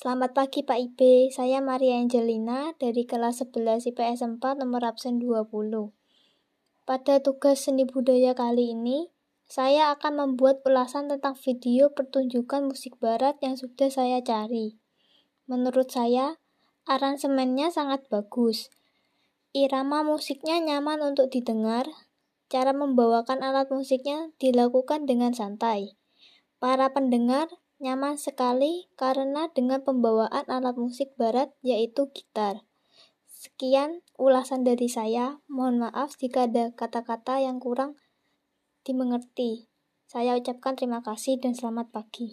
Selamat pagi Pak Ibe, saya Maria Angelina dari kelas 11 IPS 4 nomor absen 20. Pada tugas seni budaya kali ini, saya akan membuat ulasan tentang video pertunjukan musik barat yang sudah saya cari. Menurut saya, aransemennya sangat bagus. Irama musiknya nyaman untuk didengar. Cara membawakan alat musiknya dilakukan dengan santai. Para pendengar Nyaman sekali karena dengan pembawaan alat musik barat yaitu gitar. Sekian ulasan dari saya. Mohon maaf jika ada kata-kata yang kurang dimengerti. Saya ucapkan terima kasih dan selamat pagi.